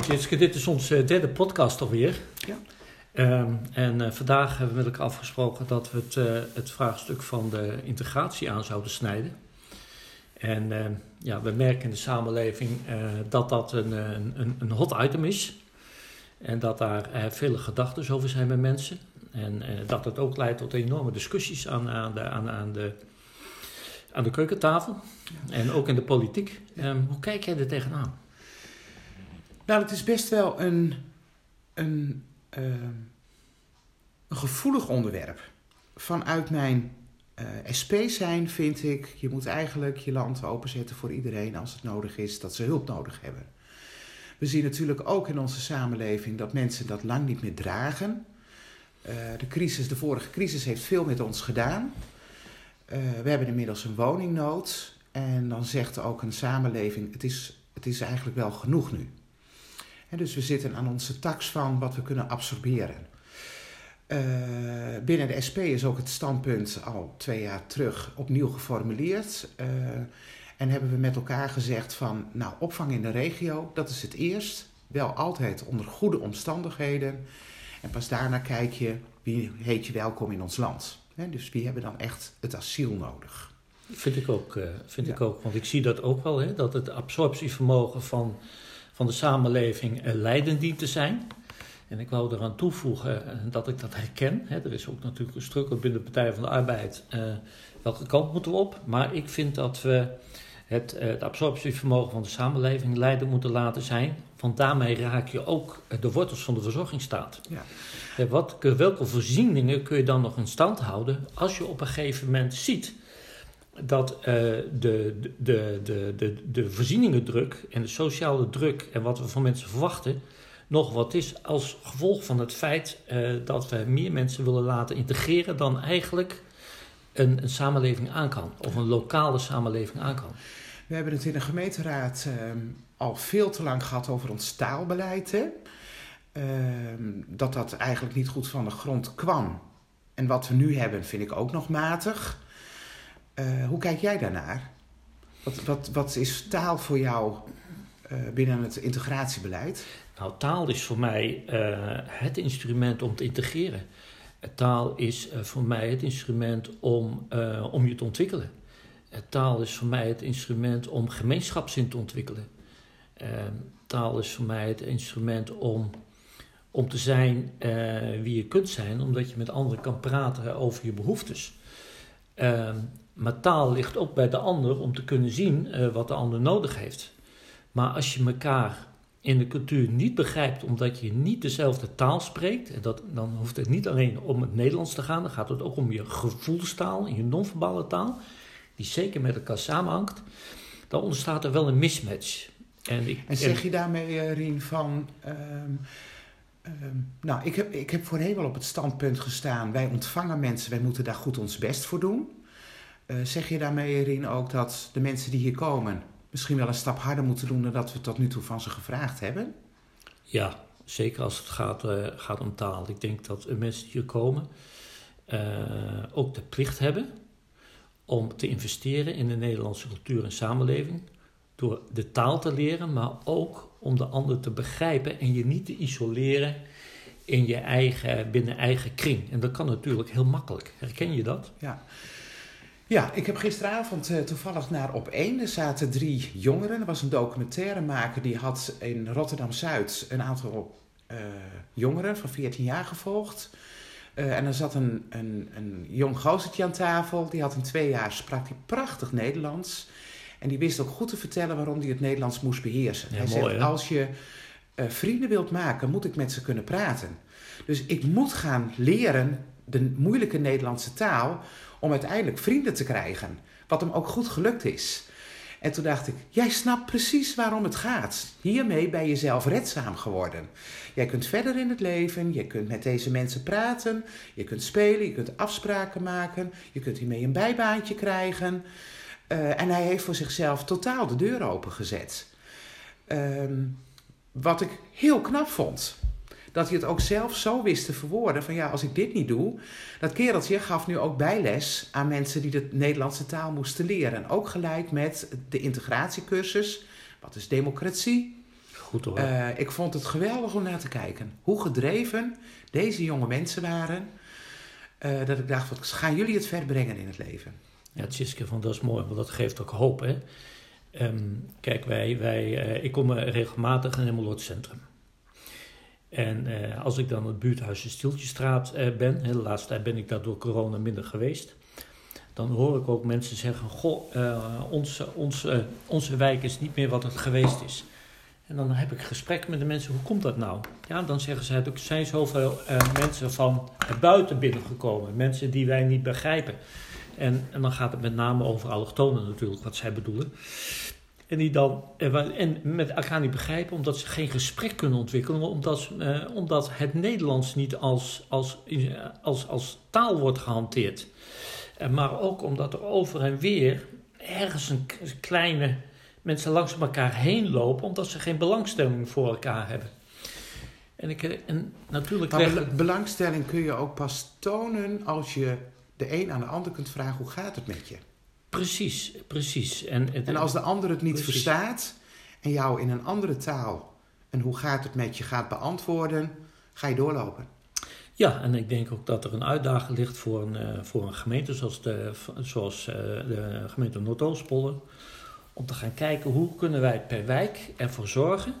Tjitske, dit is onze derde podcast alweer. Ja. Ehm, en eh, vandaag hebben we met elkaar afgesproken dat we het, eh, het vraagstuk van de integratie aan zouden snijden. En eh, ja, we merken in de samenleving eh, dat dat een, een, een- hot item is. En dat daar eh, vele gedachten over zijn bij mensen. En eh, dat het ook leidt tot enorme discussies aan, aan, de, aan, aan, de, aan de keukentafel. En ook in de politiek. Ehm, hoe kijk jij er tegenaan? Nou, het is best wel een, een, eh, een gevoelig onderwerp. Vanuit mijn eh, SP zijn vind ik, je moet eigenlijk je land openzetten voor iedereen als het nodig is dat ze hulp nodig hebben. We zien natuurlijk ook in onze samenleving dat mensen dat lang niet meer dragen. Eh, de, crisis, de vorige crisis heeft veel met ons gedaan. Eh, we hebben inmiddels een woningnood. En dan zegt ook een samenleving, het is, het is eigenlijk wel genoeg nu. En dus we zitten aan onze tax van wat we kunnen absorberen. Eh, binnen de SP is ook het standpunt al twee jaar terug opnieuw geformuleerd. Eh, en hebben we met elkaar gezegd van, nou, opvang in de regio, dat is het eerst. Wel altijd onder goede omstandigheden. En pas daarna kijk je, wie heet je welkom in ons land. Hè, dus wie hebben dan echt het asiel nodig. Vind ik ook, eh, vind Ja. ik ook. Want ik zie dat ook wel, hè, dat het absorptievermogen van, van de samenleving eh, leidend dient te zijn. En ik wou eraan toevoegen eh, dat ik dat herken. Er is ook natuurlijk een strukkel binnen de Partij van de Arbeid. eh, welke kant moeten we op? Maar ik vind dat we het, het absorptievermogen van de samenleving leidend moeten laten zijn. Want daarmee raak je ook de wortels van de verzorgingsstaat. Ja. Wat, welke voorzieningen kun je dan nog in stand houden als je op een gegeven moment ziet dat eh, de, de, de, de, de, voorzieningendruk en de sociale druk en wat we van mensen verwachten nog wat is als gevolg van het feit eh, dat we meer mensen willen laten integreren dan eigenlijk een, een samenleving aan kan of een lokale samenleving aan kan. We hebben het in de gemeenteraad ehm, al veel te lang gehad over ons taalbeleid. Hè? Ehm, dat dat eigenlijk niet goed van de grond kwam. En wat we nu hebben vind ik ook nog matig. Eh, hoe kijk jij daarnaar? Wat, wat, wat is taal voor jou eh, binnen het integratiebeleid? Nou, taal is voor mij eh, het instrument om te integreren. Taal is voor mij het instrument om, om je te ontwikkelen. Taal is voor mij het instrument om gemeenschapszin te ontwikkelen. Taal is voor mij het instrument om, om te zijn wie je kunt zijn, omdat je met anderen kan praten over je behoeftes. Eh, maar taal ligt ook bij de ander om te kunnen zien eh, wat de ander nodig heeft. Maar als je elkaar in de cultuur niet begrijpt omdat je niet dezelfde taal spreekt, en dat, dan hoeft het niet alleen om het Nederlands te gaan, dan gaat het ook om je gevoelstaal, je non-verbale taal, die zeker met elkaar samenhangt, dan ontstaat er wel een mismatch. En, ik, En zeg je daarmee, eh, Rien, van... ehm, ehm, nou, ik heb, ik heb voorheen wel op het standpunt gestaan... wij ontvangen mensen, wij moeten daar goed ons best voor doen. Eh, zeg je daarmee, Rien, ook dat de mensen die hier komen... misschien wel een stap harder moeten doen... dan dat we tot nu toe van ze gevraagd hebben? Ja, zeker als het gaat, eh, gaat om taal. Ik denk dat mensen die hier komen eh, ook de plicht hebben om te investeren in de Nederlandse cultuur en samenleving. Door de taal te leren, maar ook om de ander te begrijpen en je niet te isoleren in je eigen, binnen eigen kring. En dat kan natuurlijk heel makkelijk. Herken je dat? Ja. Ja, ik heb gisteravond eh, toevallig naar op één. Er zaten drie jongeren. Er was een documentairemaker die had in Rotterdam-Zuid een aantal eh, jongeren van 14 jaar gevolgd. Eh, en er zat een, een, een jong gozertje aan tafel. Die had in twee jaar, sprak hij prachtig Nederlands. En die wist ook goed te vertellen waarom hij het Nederlands moest beheersen. Ja, hij mooi, zegt, hè? als je vrienden wilt maken, moet ik met ze kunnen praten. Dus ik moet gaan leren de moeilijke Nederlandse taal om uiteindelijk vrienden te krijgen. Wat hem ook goed gelukt is. En toen dacht ik, jij snapt precies waarom het gaat. Hiermee ben je zelfredzaam geworden. Jij kunt verder in het leven, je kunt met deze mensen praten, je kunt spelen, je kunt afspraken maken, je kunt hiermee een bijbaantje krijgen. Eh, en hij heeft voor zichzelf totaal de deur opengezet. Ehm wat ik heel knap vond. Dat hij het ook zelf zo wist te verwoorden. Van ja, als ik dit niet doe. Dat kereltje gaf nu ook bijles aan mensen die de Nederlandse taal moesten leren. En ook gelijk met de integratiecursus. Wat is democratie? Goed hoor. Eh, ik vond het geweldig om naar te kijken. Hoe gedreven deze jonge mensen waren. eh, dat ik dacht, wat gaan jullie het ver brengen in het leven? Ja, Tjiske, van dat is mooi, want dat geeft ook hoop. Hè? Ehm, kijk, wij, wij, eh, ik kom regelmatig in het centrum. En eh, als ik dan het buurthuis de Stieltjestraat eh, ben, de laatste tijd ben ik daar door corona minder geweest, dan hoor ik ook mensen zeggen: Goh, eh, onze, onze, onze wijk is niet meer wat het geweest is. En dan heb ik gesprekken met de mensen: hoe komt dat nou? Ja, dan zeggen ze: er zijn zoveel mensen van buiten binnengekomen, mensen die wij niet begrijpen. En, en dan gaat het met name over allochtonen natuurlijk, wat zij bedoelen. En die dan en wa- en met elkaar niet begrijpen, omdat ze geen gesprek kunnen ontwikkelen, omdat, eh, omdat het Nederlands niet als, als, eh, als, als taal wordt gehanteerd. Eh, maar ook omdat er over en weer ergens een kleine mensen langs elkaar heen lopen, omdat ze geen belangstelling voor elkaar hebben. En, ik, eh, en natuurlijk Maar belangstelling kun je ook pas tonen als je de een aan de ander kunt vragen: hoe gaat het met je? Precies, precies. En, het- En als de ander het niet Precies. verstaat en jou in een andere taal en hoe gaat het met je gaat beantwoorden, ga je doorlopen. Ja, en ik denk ook dat er een uitdaging ligt voor een, eh, voor een gemeente zoals de, zoals, eh, de gemeente Noordoostpolder. Om te gaan kijken hoe kunnen wij per wijk ervoor zorgen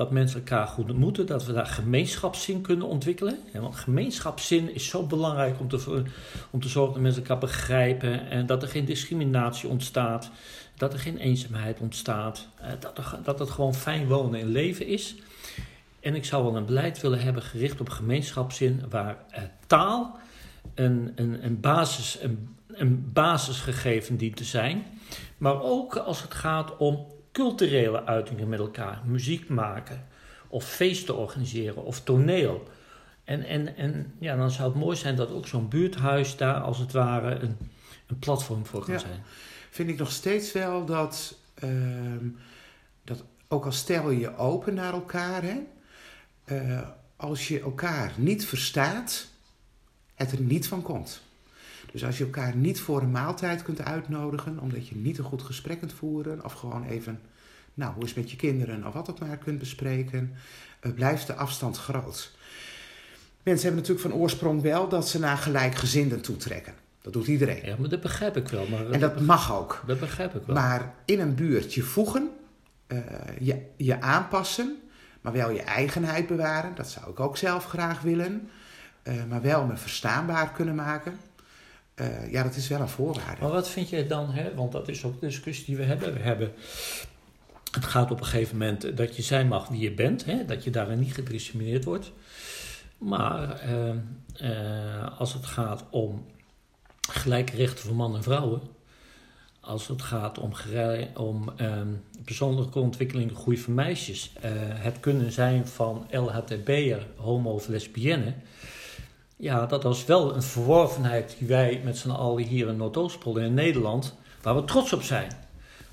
dat mensen elkaar goed ontmoeten. Dat we daar gemeenschapszin kunnen ontwikkelen. Want gemeenschapszin is zo belangrijk om te, om te zorgen dat mensen elkaar begrijpen. En dat er geen discriminatie ontstaat. Dat er geen eenzaamheid ontstaat. eh, Dat, er, dat het gewoon fijn wonen en leven is. En ik zou wel een beleid willen hebben gericht op gemeenschapszin, waar eh, taal een, een, een, basis, een, een basisgegeven dient te zijn. Maar ook als het gaat om culturele uitingen met elkaar, muziek maken of feesten organiseren of toneel. En, en, en ja, dan zou het mooi zijn dat ook zo'n buurthuis daar als het ware een, een platform voor kan Ja. zijn. Vind ik nog steeds wel dat, ehm, dat ook al stel je je open naar elkaar, hè, eh, als je elkaar niet verstaat, het er niet van komt. Dus als je elkaar niet voor een maaltijd kunt uitnodigen, omdat je niet een goed gesprek kunt voeren, of gewoon even, nou, hoe is het met je kinderen, of wat ook maar kunt bespreken, eh, blijft de afstand groot. Mensen hebben natuurlijk van oorsprong wel dat ze naar gelijkgezinden toetrekken. Dat doet iedereen. Ja, maar dat begrijp ik wel. Maar En dat mag ook. dat begrijp ik wel. Maar in een buurt je voegen, eh, je, je aanpassen, maar wel je eigenheid bewaren. Dat zou ik ook zelf graag willen. Eh, maar wel me verstaanbaar kunnen maken. Eh, ja, dat is wel een voorwaarde. Maar wat vind jij dan, hè? want dat is ook de discussie die we hebben. We hebben het gaat op een gegeven moment dat je zijn mag wie je bent, hè? dat je daarin niet gediscrimineerd wordt. Maar eh, eh, als het gaat om gelijke rechten voor mannen en vrouwen, als het gaat om, om eh, persoonlijke ontwikkeling, groei van meisjes, eh, het kunnen zijn van LHTB'er, homo of lesbienne, ja, dat was wel een verworvenheid die wij met z'n allen hier in Noordoostpolder in Nederland, waar we trots op zijn.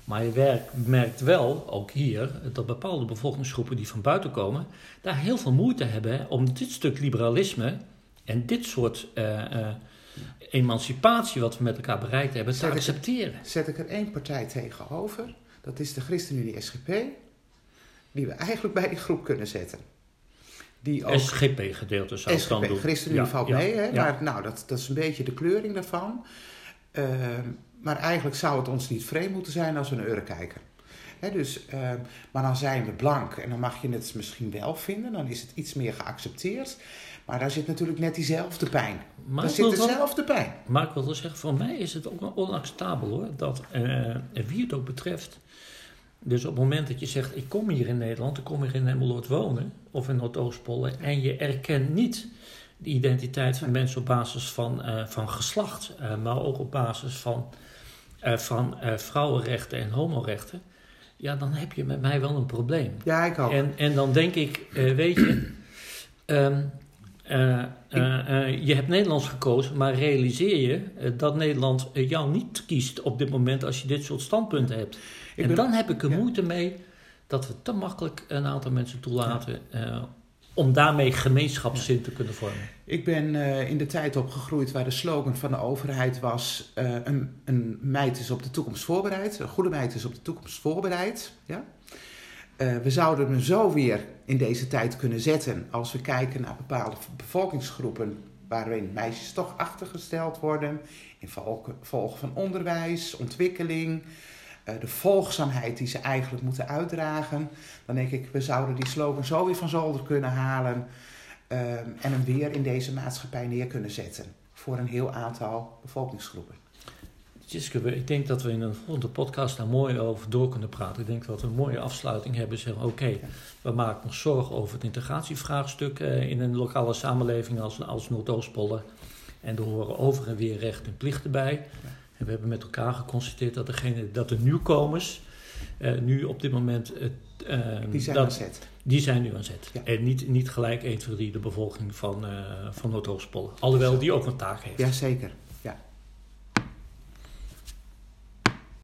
Maar je merkt wel, ook hier, dat bepaalde bevolkingsgroepen die van buiten komen, daar heel veel moeite hebben om dit stuk liberalisme en dit soort eh, eh, emancipatie wat we met elkaar bereikt hebben, te ik- accepteren. Zet ik er één partij tegenover. Dat is de ChristenUnie SGP. Die we eigenlijk bij die groep kunnen zetten. Die ook SGP-gedeelte zou ik dan doen. ChristenUnie Ja, valt ja, mee, hè? maar nou, dat, dat is een beetje de kleuring daarvan. Ehm, maar eigenlijk zou het ons niet vreemd moeten zijn als we naar Ure kijken. Hè, dus, ehm, maar dan zijn we blank en dan mag je het misschien wel vinden, dan is het iets meer geaccepteerd. Maar daar zit natuurlijk net diezelfde pijn. Maar daar zit dezelfde pijn. Maar ik wil wel zeggen, voor mij is het ook onacceptabel hoor, dat eh, wie het ook betreft. Dus op het moment dat je zegt, ik kom hier in Nederland, ik kom hier in Emmeloord wonen, of in Noordoostpolder, en je erkent niet de identiteit van mensen op basis van, eh, van geslacht, eh, maar ook op basis van, eh, van vrouwenrechten en homorechten, ja, dan heb je met mij wel een probleem. Ja, ik ook. En, en dan denk ik, weet je, ehm, eh, eh, eh, je hebt Nederlands gekozen, maar realiseer je dat Nederland jou niet kiest op dit moment als je dit soort standpunten hebt. Ik en ben- dan heb ik er ja. moeite mee dat we te makkelijk een aantal mensen toelaten om daarmee gemeenschapszin te kunnen vormen. Ik ben in de tijd opgegroeid waar de slogan van de overheid was: een, een meid is op de toekomst voorbereid, een goede meid is op de toekomst voorbereid. Ja? Uh, we zouden hem zo weer in deze tijd kunnen zetten als we kijken naar bepaalde bevolkingsgroepen waarin meisjes toch achtergesteld worden in volgen van onderwijs, ontwikkeling, uh, de volgzaamheid die ze eigenlijk moeten uitdragen. Dan denk ik, we zouden die slogan zo weer van zolder kunnen halen uh, en hem weer in deze maatschappij neer kunnen zetten voor een heel aantal bevolkingsgroepen. Ik denk dat we in een volgende podcast daar mooi over door kunnen praten. Ik denk dat we een mooie afsluiting hebben. Zeggen, oké, we maken ons zorgen over het integratievraagstuk uh, in een lokale samenleving als, als Noordoostpolder. En er horen over en weer recht en plichten bij. En we hebben met elkaar geconstateerd dat, degene, dat de nieuwkomers uh, nu op dit moment... Uh, die zijn dat, aan zet. Die zijn nu aan zet. Ja. En niet, niet gelijk 1, 2, 3 de bevolking van, uh, van Noordoostpolder. Alhoewel die ook een taak heeft. Jazeker.